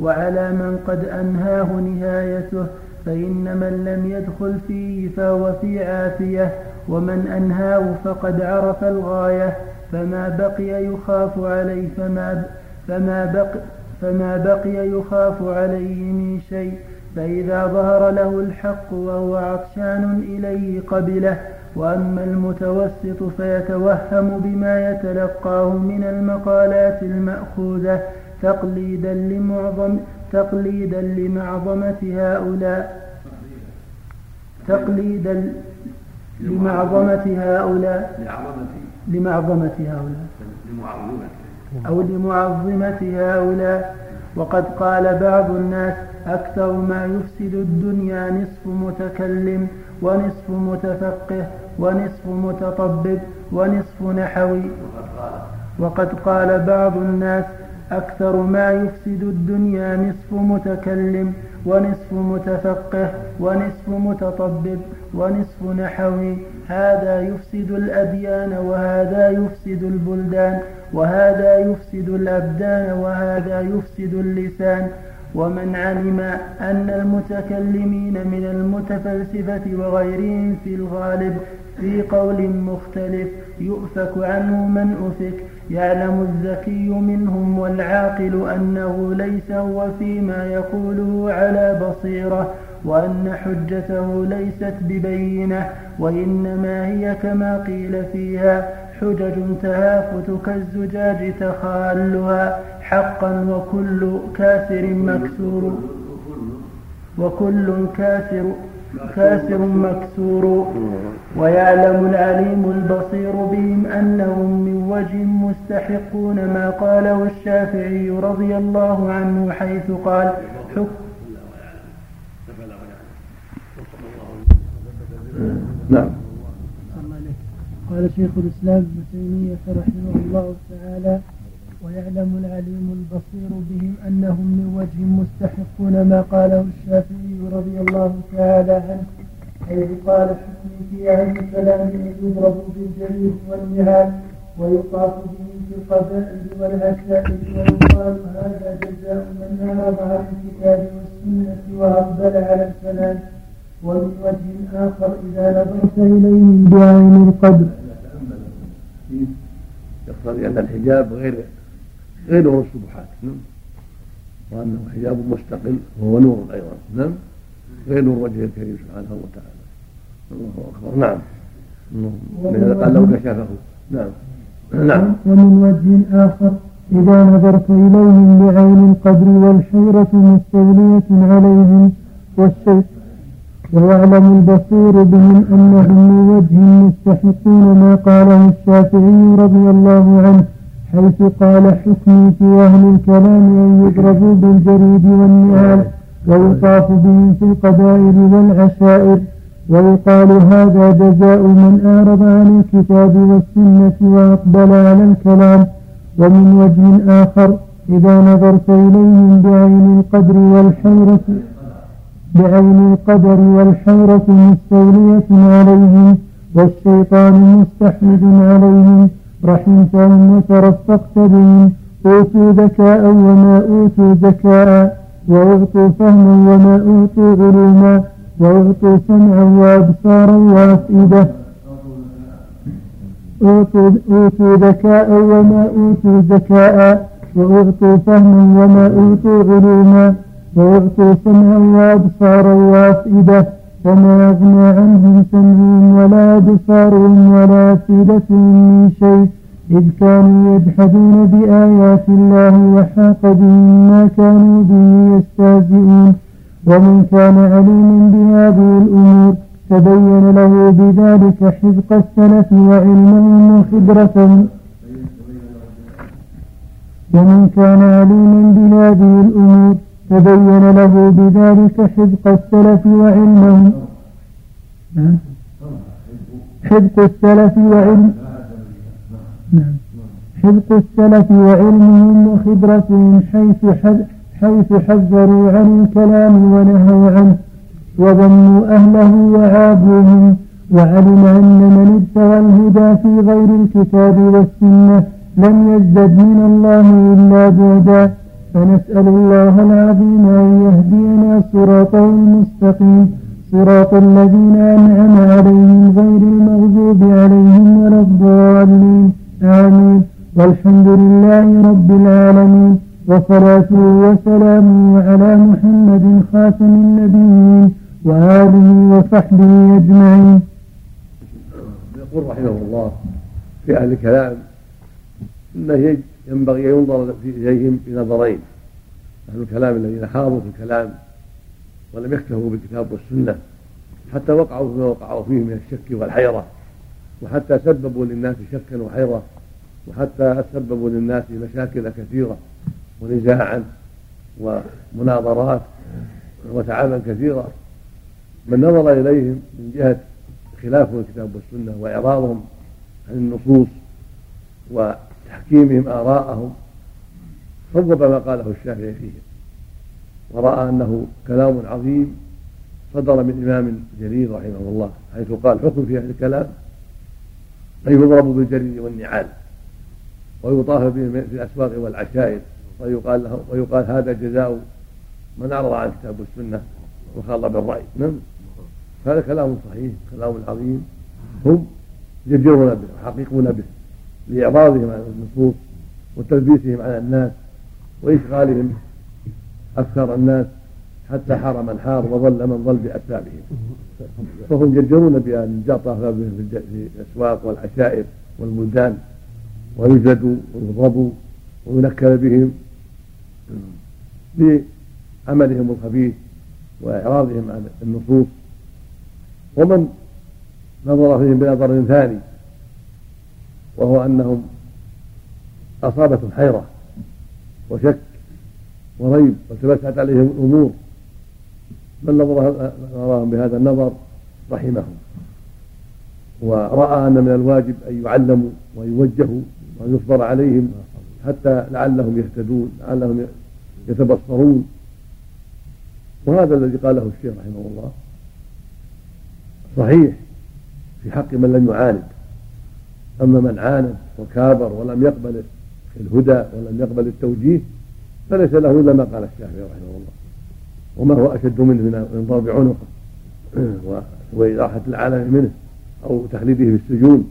S1: وعلى من قد أنهاه نهايته فإن من لم يدخل فيه فهو في عافية ومن أنهاه فقد عرف الغاية فما بقي يخاف عليه فما فما بقي فما بقي يخاف عليه من شيء فإذا ظهر له الحق وهو عطشان إليه قبله وأما المتوسط فيتوهم بما يتلقاه من المقالات المأخوذة تقليدا لمعظم تقليدا لمعظمة هؤلاء تقليدا لمعظمة هؤلاء لمعظمة هؤلاء أو لمعظمة هؤلاء وقد قال بعض الناس أكثر ما يفسد الدنيا نصف متكلم ونصف متفقه ونصف متطبب ونصف نحوي وقد قال بعض الناس أكثر ما يفسد الدنيا نصف متكلم ونصف متفقه ونصف متطبب ونصف نحوي هذا يفسد الأديان وهذا يفسد البلدان وهذا يفسد الأبدان وهذا يفسد اللسان ومن علم أن المتكلمين من المتفلسفة وغيرهم في الغالب في قول مختلف يؤفك عنه من أفك يعلم الذكي منهم والعاقل أنه ليس هو فيما يقوله على بصيرة وأن حجته ليست ببينة وإنما هي كما قيل فيها حجج تهافت كالزجاج تخالها حقا وكل كافر مكسور وكل كافر خاسر مكسور ويعلم العليم البصير بهم أنهم من وجه مستحقون ما قاله الشافعي رضي الله عنه حيث قال حكم نعم قال شيخ الإسلام ابن تيمية رحمه الله تعالى يعلم العليم البصير بهم أنهم من وجه مستحقون ما قاله الشافعي رضي الله تعالى عنه حيث قال حكمي في أهل كلامه يضرب بالجليل والنهال ويطاف به في القبائل والعشائر ويقال هذا جزاء من أعرض عن الكتاب والسنة وأقبل على الكلام ومن وجه آخر إذا نظرت إليهم بعين القدر
S2: يقتضي أن الحجاب غير غير نور الشبهات نعم وأنه حجاب مستقل وهو نور أيضا نعم غير نور وجه الكريم سبحانه وتعالى الله أكبر نعم لهذا قال لو
S1: كشفه نعم نعم ومن وجه آخر إذا نظرت إليهم بعين القدر والحيرة مستولية عليهم والشوق ويعلم البصير بهم أنهم من وجه مستحقون ما قاله الشافعي رضي الله عنه حيث قال حكمي في أهل الكلام أن يضربوا بالجريد والنعال ويطاف بهم في القبائل والعشائر ويقال هذا جزاء من أعرض عن الكتاب والسنة وأقبل على الكلام ومن وجه آخر إذا نظرت إليهم بعين القدر والحيرة بعين القدر والحيرة مستولية عليهم والشيطان مستحمد عليهم رحمته وترفقت بهم أوتوا ذكاء وما أوتوا ذكاء وأعطوا فهما وما أوتوا علوما وأعطوا سمعا وأبصارا وأفئدة أوتوا ذكاء وما أوتوا ذكاء وأعطوا فهما وما أوتوا علوما وأعطوا سمعا وأبصارا وأفئدة فما أغنى عنهم سمعهم ولا بصرهم ولا أفئدتهم من شيء إذ كانوا يجحدون بآيات الله وحاق بهم ما كانوا به يستهزئون ومن كان عليما بهذه الأمور تبين له بذلك حزق السلف وعلمهم وخبرة ومن كان عليما بهذه الأمور وبين له بذلك حذق السلف وعلمهم نعم. حذق السلف وعلم نعم. حذق السلف وعلمهم وخبرتهم حيث حيث حذروا عن الكلام ونهوا عنه وظنوا أهله وعابوهم وعلم أن من ابتغى الهدى في غير الكتاب والسنة لم يزدد من الله إلا بعدا فنسأل الله العظيم أن يهدينا صراطه المستقيم صراط الذين أنعم عليهم غير المغضوب عليهم ولا الضالين آمين والحمد لله رب العالمين وصلاته وسلامه على محمد خاتم النبيين وآله وصحبه أجمعين
S2: يقول رحمه الله في أهل الكلام أنه ينبغي أن ينظر إليهم بنظرين أهل الكلام الذين خاضوا في الكلام ولم يكتفوا بالكتاب والسنة حتى وقعوا فيما وقعوا فيه من الشك والحيرة وحتى سببوا للناس شكا وحيرة وحتى سببوا للناس مشاكل كثيرة ونزاعا ومناظرات وتعابا كثيرا من نظر إليهم من جهة خلافهم الكتاب والسنة وإعراضهم عن النصوص تحكيمهم آراءهم صوب ما قاله الشافعي فيهم ورأى أنه كلام عظيم صدر من إمام جليل رحمه الله حيث قال حكم في أهل الكلام أن يضرب بالجريد والنعال ويطاف بهم في الأسواق والعشائر ويقال له ويقال هذا جزاء من أعرض عن كتاب السنة وخاض بالرأي نعم هذا كلام صحيح كلام عظيم هم يجرون به ويحققون به لإعراضهم عن النصوص وتلبيسهم على الناس وإشغالهم أفكار الناس حتى حار من حار وظل من ظل بأسبابهم فهم يجدرون بأن جرت أخلاقهم في الأسواق والعشائر والبلدان ويجلدوا ويضربوا وينكل بهم لعملهم الخبيث وإعراضهم عن النصوص ومن نظر فيهم بنظر ثاني وهو أنهم أصابتهم حيرة وشك وريب وتمتعت عليهم الأمور من نظرهم بهذا النظر رحمهم ورأى أن من الواجب أن يعلموا وان يوجهوا وأن يصبر عليهم حتى لعلهم يهتدون لعلهم يتبصرون وهذا الذي قاله الشيخ رحمه الله صحيح في حق من لم يعاند أما من عاند وكابر ولم يقبل الهدى ولم يقبل التوجيه فليس له إلا ما قال الشافعي رحمه الله وما هو أشد منه من ضرب عنقه <clears throat> وإراحة العالم منه أو تخليده في السجون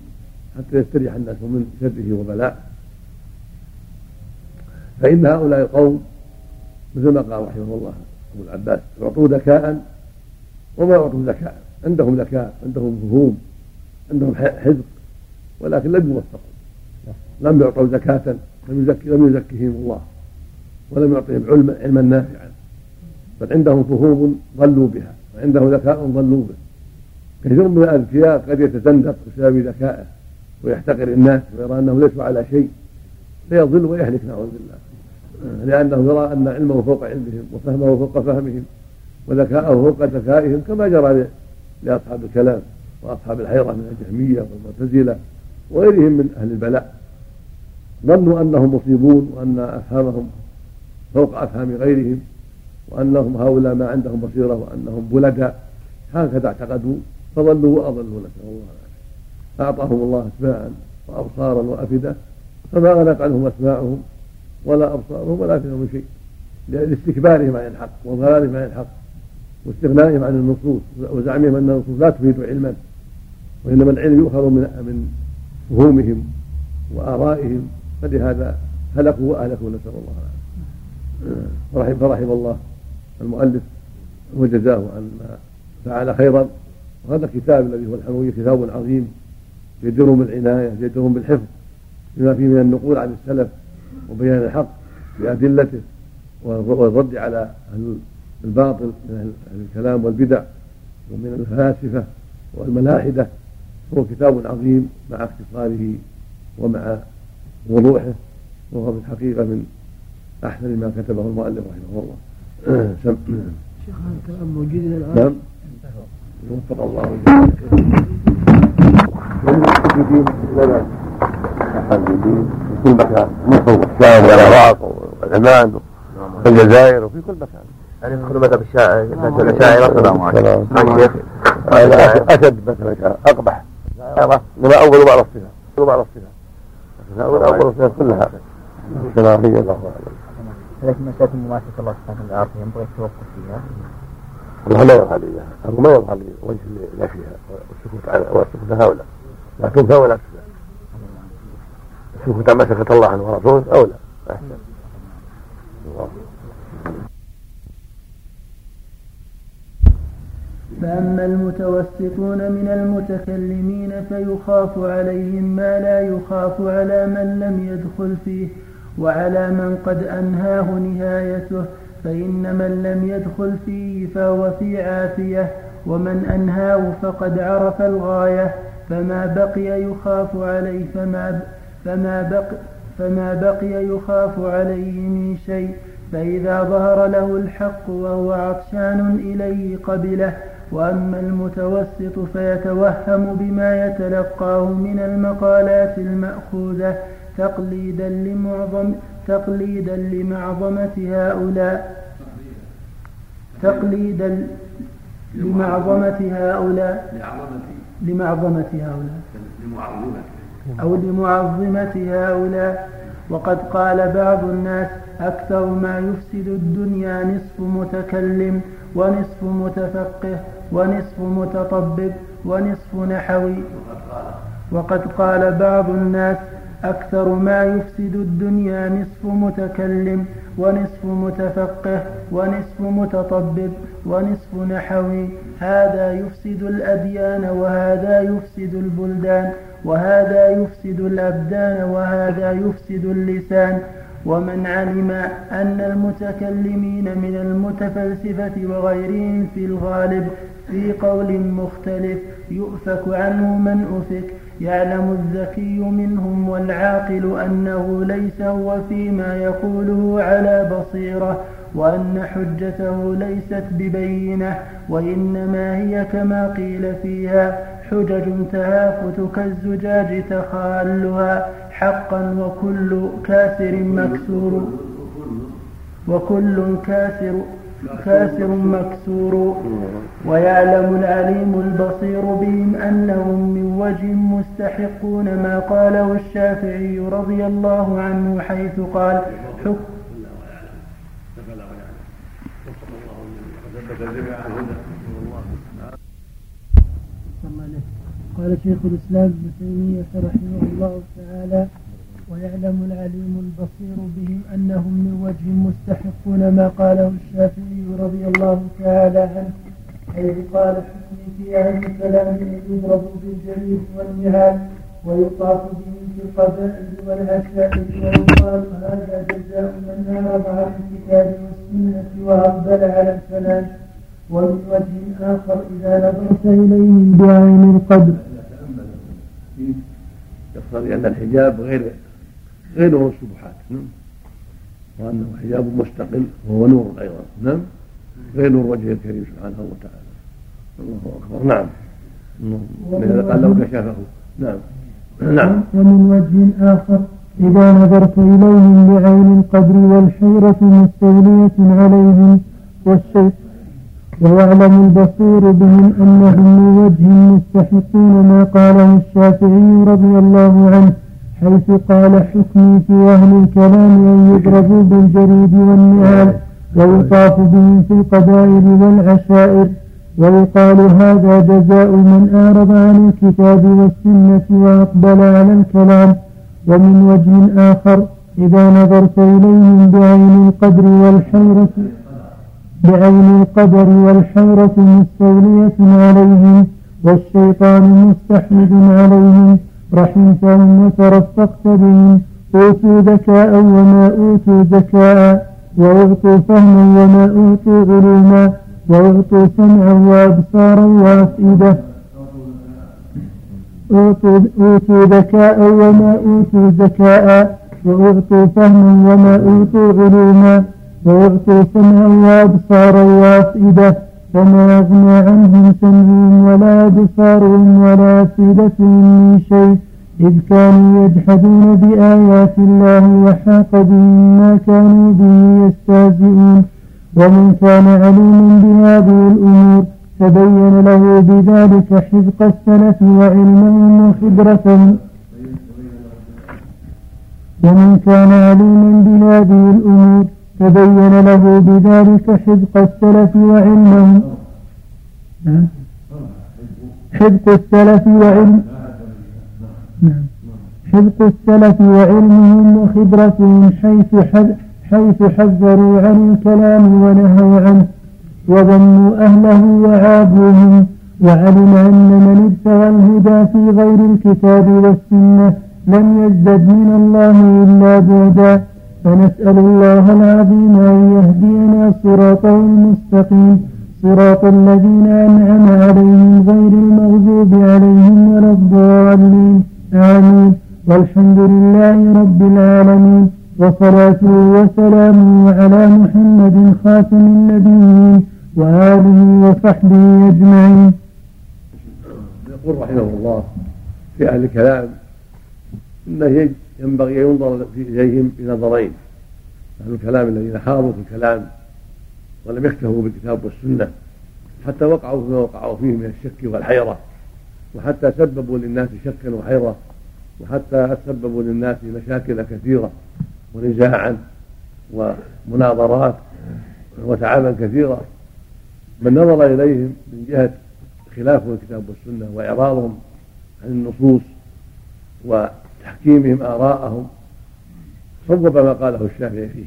S2: حتى يستريح الناس من شره وبلاء فإن هؤلاء القوم مثل ما قال رحمه الله أبو العباس أعطوا ذكاء وما أعطوا ذكاء عندهم ذكاء عندهم فهوم عندهم حزق ولكن لم يوفقوا لم يعطوا زكاة لم يزكي لم يزكيهم الله ولم يعطهم علما علما نافعا بل عندهم فهوم ضلوا بها وعنده ذكاء ضلوا به كثير من الاذكياء قد يتزندق بسبب ذكائه ويحتقر الناس ويرى انه ليس على شيء فيضل ويهلك نعوذ بالله لانه يرى ان علمه فوق علمهم وفهمه فوق فهمهم وذكاءه فوق ذكائهم كما جرى لاصحاب الكلام واصحاب الحيره من الجهميه والمعتزله وغيرهم من أهل البلاء ظنوا أنهم مصيبون وأن أفهامهم فوق أفهام غيرهم وأنهم هؤلاء ما عندهم بصيرة وأنهم بلداء هكذا اعتقدوا فظلوا وأضلوا نسأل الله أعطاهم الله أسماعا وأبصارا وأفئدة فما غنت عنهم أسماعهم ولا أبصارهم ولا أفئدهم شيء لاستكبارهم عن الحق وضلالهم عن الحق واستغنائهم عن النصوص وزعمهم أن النصوص لا تفيد علما وإنما العلم يؤخذ من من وهمهم وآرائهم فلهذا هلكوا وأهلكوا نسأل الله العافية فرحم آه، فرحم الله المؤلف وجزاه عما فعل خيرا وهذا الكتاب الذي هو الحموي كتاب عظيم يجرهم بالعناية يجرهم بالحفظ بما فيه من النقول عن السلف وبيان الحق بأدلته والرد على أهل الباطل من أهل الكلام والبدع ومن الفلاسفة والملاحدة هو كتاب عظيم مع اختصاره ومع وضوحه وهو في الحقيقة من أحسن ما كتبه المؤلف رحمه الله شيخ هذا الكلام موجود الآن نعم وفق الله جميعا الحمدين في كل مكان مصر والشام والعراق والعمان والجزائر وفي كل مكان يعني في كل مذهب الشاعر الشاعر السلام عليكم الشيخ اسد مثلا اقبح لما اول بعض الصفات اول بعض الصفات اول اول الصفات كلها الشرعيه الله
S6: اعلم لكن مساله المماثله الله سبحانه وتعالى ينبغي التوقف فيها
S2: الله ما يظهر لي اياها ما يظهر لي وجه فيها والسكوت على والسكوت هؤلاء لا تنفى ولا تنفى السكوت عما سكت الله عنه ورسوله اولى احسن الله
S1: فأما المتوسطون من المتكلمين فيخاف عليهم ما لا يخاف على من لم يدخل فيه وعلى من قد أنهاه نهايته فإن من لم يدخل فيه فهو في عافية ومن أنهاه فقد عرف الغاية فما بقي يخاف عليه فما فما بقي فما بقي يخاف عليه من شيء فإذا ظهر له الحق وهو عطشان إليه قبله وأما المتوسط فيتوهم بما يتلقاه من المقالات المأخوذة تقليدا لمعظم تقليدا لمعظمة هؤلاء تقليدا لمعظمة هؤلاء لمعظمة هؤلاء أو لمعظمة هؤلاء وقد قال بعض الناس أكثر ما يفسد الدنيا نصف متكلم ونصف متفقه ونصف متطبب ونصف نحوي وقد قال بعض الناس أكثر ما يفسد الدنيا نصف متكلم ونصف متفقه ونصف متطبب ونصف نحوي هذا يفسد الأديان وهذا يفسد البلدان وهذا يفسد الأبدان وهذا يفسد اللسان ومن علم أن المتكلمين من المتفلسفة وغيرهم في الغالب في قول مختلف يؤفك عنه من أفك يعلم الذكي منهم والعاقل أنه ليس هو فيما يقوله على بصيرة وأن حجته ليست ببينة وإنما هي كما قيل فيها حجج تهافت كالزجاج تخالها حقا وكل كاسر مكسور وكل كاسر كاسر مكسور ويعلم العليم البصير بهم أنهم من وجه مستحقون ما قاله الشافعي رضي الله عنه حيث قال حكم الله قال شيخ الإسلام ابن تيمية رحمه الله تعالى ويعلم العليم البصير بهم أنهم من وجه مستحقون ما قاله الشافعي رضي الله تعالى عنه حيث قال حسني في أهل الكلام يضرب بالجريح والنهال ويطاف بهم في القبائل والعشائر ويقال هذا جزاء من نار مع الكتاب والسنة وأقبل على الكلام ومن وجه آخر إذا نظرت إليهم بعين القدر
S2: يقتضي أن الحجاب غير غير نور الشبهات نعم وأنه حجاب مستقل وهو نور أيضا نعم غير نور وجهه الكريم سبحانه وتعالى الله أكبر نعم لذا قال لو كشفه
S1: نعم نعم ومن وجه آخر إذا نظرت إليهم بعين القدر والحيرة مستولية عليهم والشيطان ويعلم البصير بهم أنهم من وجه مستحقون ما قاله الشافعي رضي الله عنه حيث قال حكمي في أهل الكلام أن يضربوا بالجريد والنعال ويطاف بهم في القبائل والعشائر ويقال هذا جزاء من أعرض عن الكتاب والسنة وأقبل على الكلام ومن وجه آخر إذا نظرت إليهم بعين القدر والحيرة بعين القدر والحيرة مستولية عليهم والشيطان مستحمد عليهم رحمتهم وترفقت بهم أوتوا ذكاء وما أوتوا ذكاء وأعطوا فهما وما أوتوا علوما وأعطوا سمعا وأبصارا وأفئدة أوتوا ذكاء وما أوتوا ذكاء وأعطوا فهما وما أوتوا علوما ويعطي سمعا وأبصارا وأفئدة فما أغنى عنهم سمعهم ولا أبصارهم ولا أفئدتهم من شيء إذ كانوا يجحدون بآيات الله وحاق بهم ما كانوا به يستهزئون ومن كان عليما بهذه الأمور تبين له بذلك حزق السلف وعلمهم وخبرة ومن كان عليما بهذه الأمور تبين له بذلك حذق السلف وعلمهم حذق السلف وعلم نعم حذق السلف وعلمهم وخبرتهم حيث حيث حذروا عن الكلام ونهوا عنه وظنوا أهله وعابوهم وعلم أن من ابتغى الهدى في غير الكتاب والسنة لم يزدد من الله إلا بعدا فنسأل الله العظيم أن يهدينا صراطه المستقيم صراط الذين أنعم عليهم غير المغضوب عليهم ولا الضالين آمين والحمد لله رب العالمين وصلاته وسلامه على محمد خاتم النبيين وآله وصحبه أجمعين
S2: يقول رحمه الله في أهل الكلام أنه ينبغي أن ينظر إليهم بنظرين أهل الكلام الذين خاضوا في الكلام ولم يكتفوا بالكتاب والسنة حتى وقعوا فيما وقعوا فيه من الشك والحيرة وحتى سببوا للناس شكا وحيرة وحتى سببوا للناس مشاكل كثيرة ونزاعا ومناظرات وتعابا كثيرة من نظر إليهم من جهة خلافهم الكتاب والسنة وإعراضهم عن النصوص تحكيمهم آراءهم صوب ما قاله الشافعي فيهم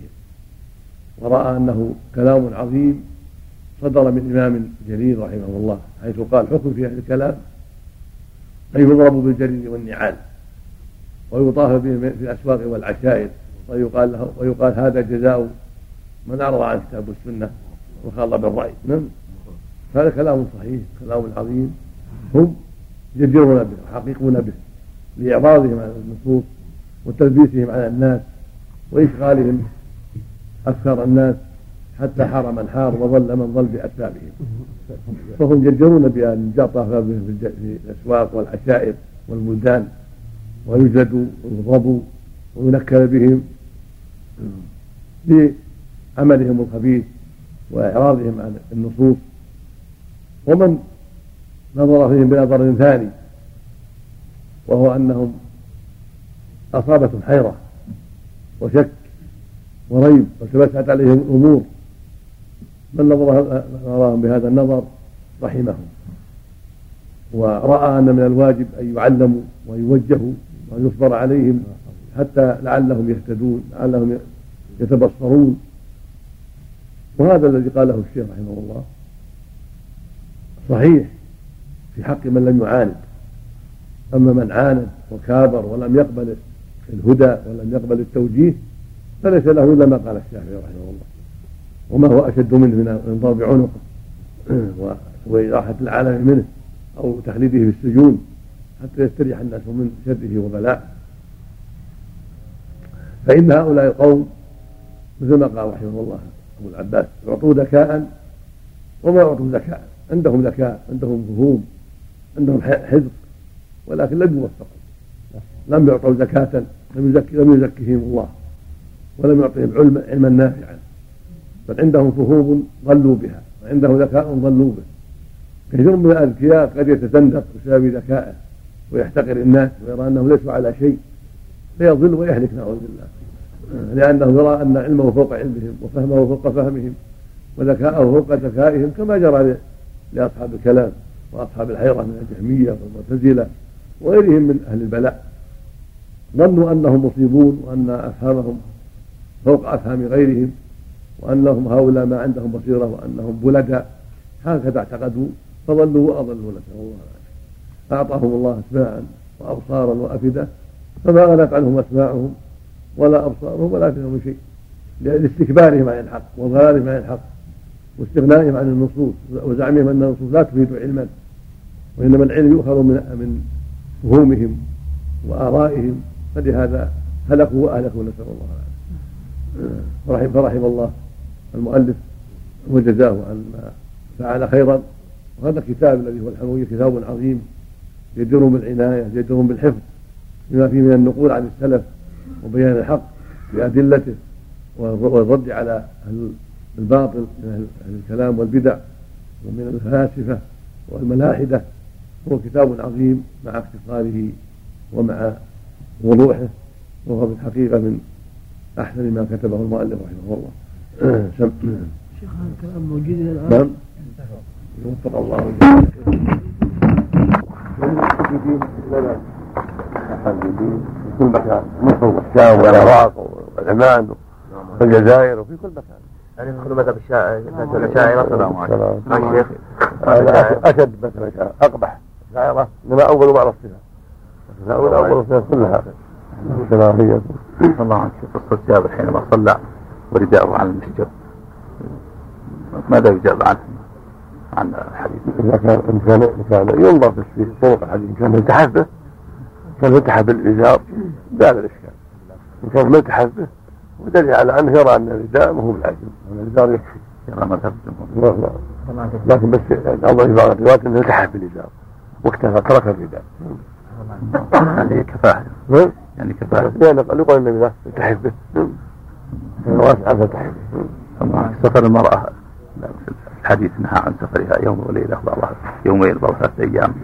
S2: ورأى أنه كلام عظيم صدر من إمام جليل رحمه الله حيث قال حكم في أهل الكلام أن يضرب بالجريد والنعال ويطاف بهم في الأسواق والعشائر ويقال له ويقال هذا جزاء من أعرض عن كتاب السنة وخاض بالرأي نعم هذا كلام صحيح كلام عظيم هم جديرون به ويحققون به لإعراضهم عن النصوص وتلبيسهم على الناس وإشغالهم أفكار الناس حتى حار من حار وظل من ظل بأسبابهم فهم يجرون بأن جاطف في الأسواق والعشائر والبلدان ويجلدوا ويضربوا وينكل بهم بعملهم الخبيث وإعراضهم عن النصوص ومن نظر فيهم بنظر ثاني وهو أنهم أصابتهم حيرة وشك وريب وتبسعت عليهم الأمور من نظرهم بهذا النظر رحمهم ورأى أن من الواجب أن يعلموا ويوجهوا وأن يصبر عليهم حتى لعلهم يهتدون لعلهم يتبصرون وهذا الذي قاله الشيخ رحمه الله صحيح في حق من لم يعاند أما من عاند وكابر ولم يقبل الهدى ولم يقبل التوجيه فليس له إلا ما قال الشافعي رحمه الله وما هو أشد منه من ضرب عنقه <clears throat> وإراحة العالم منه أو تخليده في السجون حتى يستريح الناس من شره وبلاء فإن هؤلاء القوم مثل ما قال رحمه الله أبو العباس أعطوا ذكاء وما أعطوا ذكاء عندهم ذكاء عندهم فهوم عندهم حذر ولكن لم يوفقوا لم يعطوا زكاة لم يزكي لم يزكهم الله ولم يعطهم علما علما نافعا بل عندهم فهوم ضلوا بها وعندهم ذكاء ضلوا به كثير من الاذكياء قد يتزندق بسبب ذكائه ويحتقر الناس ويرى انهم ليسوا على شيء فيضل ويهلك نعوذ بالله لانه يرى ان علمه فوق علمهم وفهمه فوق فهمهم وذكاءه فوق ذكائهم كما جرى لاصحاب الكلام واصحاب الحيره من الجهميه والمعتزله وغيرهم من أهل البلاء ظنوا أنهم مصيبون وأن أفهامهم فوق أفهام غيرهم وأنهم هؤلاء ما عندهم بصيرة وأنهم بلداء هكذا اعتقدوا فظلوا وأضلوا نسأل الله العافية أعطاهم الله أسماعا وأبصارا وأفئدة فما غنت عنهم أسماعهم ولا أبصارهم ولا أفئدهم شيء لاستكبارهم عن الحق وضلالهم عن الحق واستغنائهم عن النصوص وزعمهم أن النصوص لا تفيد علما وإنما العلم يؤخذ من من وهمهم وآرائهم فلهذا هلكوا وأهلكوا نسأل الله العافية آه، فرحم الله المؤلف وجزاه عما فعل خيرا وهذا الكتاب الذي هو الحموي كتاب عظيم يجر بالعناية يجر بالحفظ بما فيه من النقول عن السلف وبيان الحق بأدلته والرد على الباطل من أهل الكلام والبدع ومن الفلاسفة والملاحدة هو كتاب عظيم مع اختصاره ومع وضوحه وهو في الحقيقة من أحسن ما كتبه المؤلف رحمه
S1: الله
S2: <clears throat>
S1: شيخ هذا الكلام موجود الآن نعم
S2: يوفق الله لنا محددين في كل مكان مصر والشام والعراق والعمان والجزائر وفي كل مكان
S7: يعني كل مذهب الشاعر الشاعر السلام
S2: عليكم الشيخ اشد مثلا اقبح شعيرة إنما أول بعض الصفات الأول أول الصفات كلها كما هي الله عليه الرسول جابر حينما صلى ورداءه على المسجد ماذا يجاب عنه عن الحديث؟ إذا كان إن كان إن كان ينظر في طرق الحديث إن كان التحف به كان التحف بالإزار زال الإشكال إن كان ما التحف به ودليل على أنه يرى أن الرداء ما هو ان الإزار يكفي يرى مذهب الجمهور لكن بس الله يبارك الروايات أنه التحف بالإزار واكتفى ترك الربا يعني نعم. يعني كفاح. يعني قال يقول النبي لا التحف به عفى التحف سفر المرأة الحديث نهى عن سفرها يوم وليلة بعضها يومين بعض ثلاثة أيام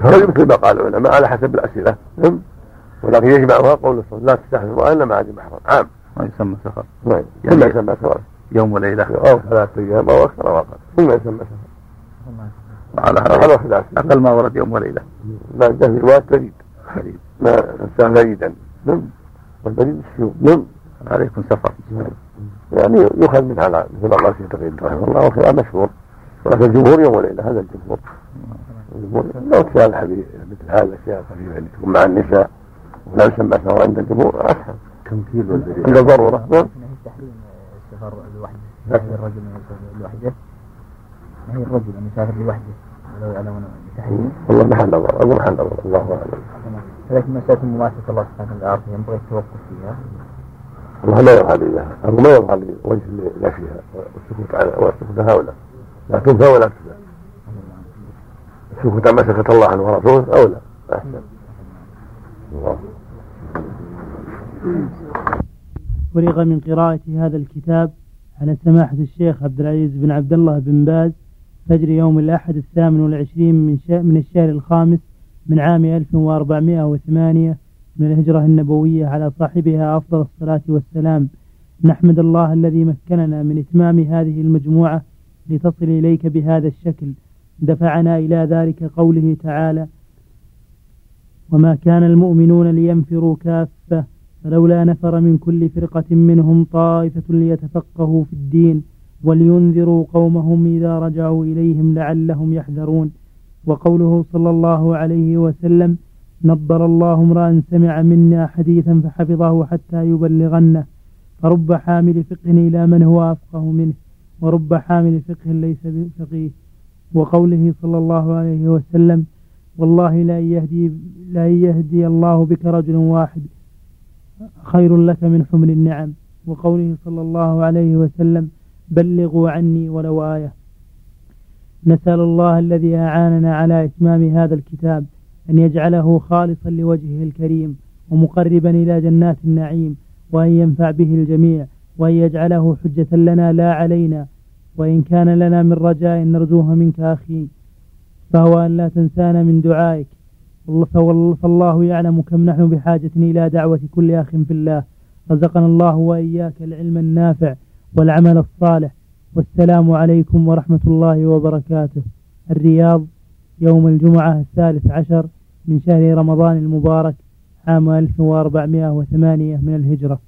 S2: هذا مثل ما قال العلماء على حسب الأسئلة نعم. ولكن يجمعها قول الصلاة لا تستحمل امرأة إلا مع ذي محرم عام ما يسمى سفر نعم يعني يسمى سفر يوم وليلة أو ثلاثة أيام أو أكثر أو أقل ما يسمى سفر على هذا أقل ما ورد يوم وليلة لا ده في رواية بريد بريد ما كان بريدا نعم والبريد السيوف نعم عليكم سفر نعم. يعني يؤخذ منها على مثل الله في تقييد رحمه نعم. الله وفي مشهور ولكن الجمهور يوم وليلة هذا الجمهور الجمهور لو كان حبيب مثل هذا الأشياء الخفيفة اللي تكون مع النساء ولا يسمى سواء عند الجمهور أسهل تمثيل
S7: والبريد عند
S2: الضرورة نعم يعني
S7: السفر لوحده نعم. الرجل لوحده ما هو الرجل أن يسافر لوحده ولو يعلمون
S2: والله محل نظر أقول محل نظر الله أعلم
S7: لكن مسألة مماثله الله سبحانه وتعالى ينبغي التوقف فيها
S2: الله لا يظهر لي أو ما يظهر لي وجه لا فيها والسكوت على والسكوت هؤلاء لا تنفى ولا تنفى السكوت عما سكت الله عنه ورسوله أولى أحسن الله
S8: فرغ من قراءة هذا الكتاب على سماحة الشيخ عبد العزيز بن عبد الله بن باز فجر يوم الأحد الثامن والعشرين من, من الشهر الخامس من عام 1408 من الهجرة النبوية على صاحبها أفضل الصلاة والسلام نحمد الله الذي مكننا من إتمام هذه المجموعة لتصل إليك بهذا الشكل دفعنا إلى ذلك قوله تعالى وما كان المؤمنون لينفروا كافة فلولا نفر من كل فرقة منهم طائفة ليتفقهوا في الدين ولينذروا قومهم إذا رجعوا إليهم لعلهم يحذرون وقوله صلى الله عليه وسلم نظر الله امرأ سمع منا حديثا فحفظه حتى يبلغنه فرب حامل فقه إلى من هو أفقه منه ورب حامل فقه ليس بفقيه وقوله صلى الله عليه وسلم والله لا يهدي لا يهدي الله بك رجل واحد خير لك من حمل النعم وقوله صلى الله عليه وسلم بلغوا عني ولو آية نسأل الله الذي أعاننا على إتمام هذا الكتاب أن يجعله خالصا لوجهه الكريم ومقربا إلى جنات النعيم وأن ينفع به الجميع وأن يجعله حجة لنا لا علينا وإن كان لنا من رجاء نرجوه منك أخي فهو أن لا تنسانا من دعائك فالله يعلم كم نحن بحاجة إلى دعوة كل أخ في الله رزقنا الله وإياك العلم النافع والعمل الصالح والسلام عليكم ورحمة الله وبركاته الرياض يوم الجمعة الثالث عشر من شهر رمضان المبارك عام 1408 من الهجرة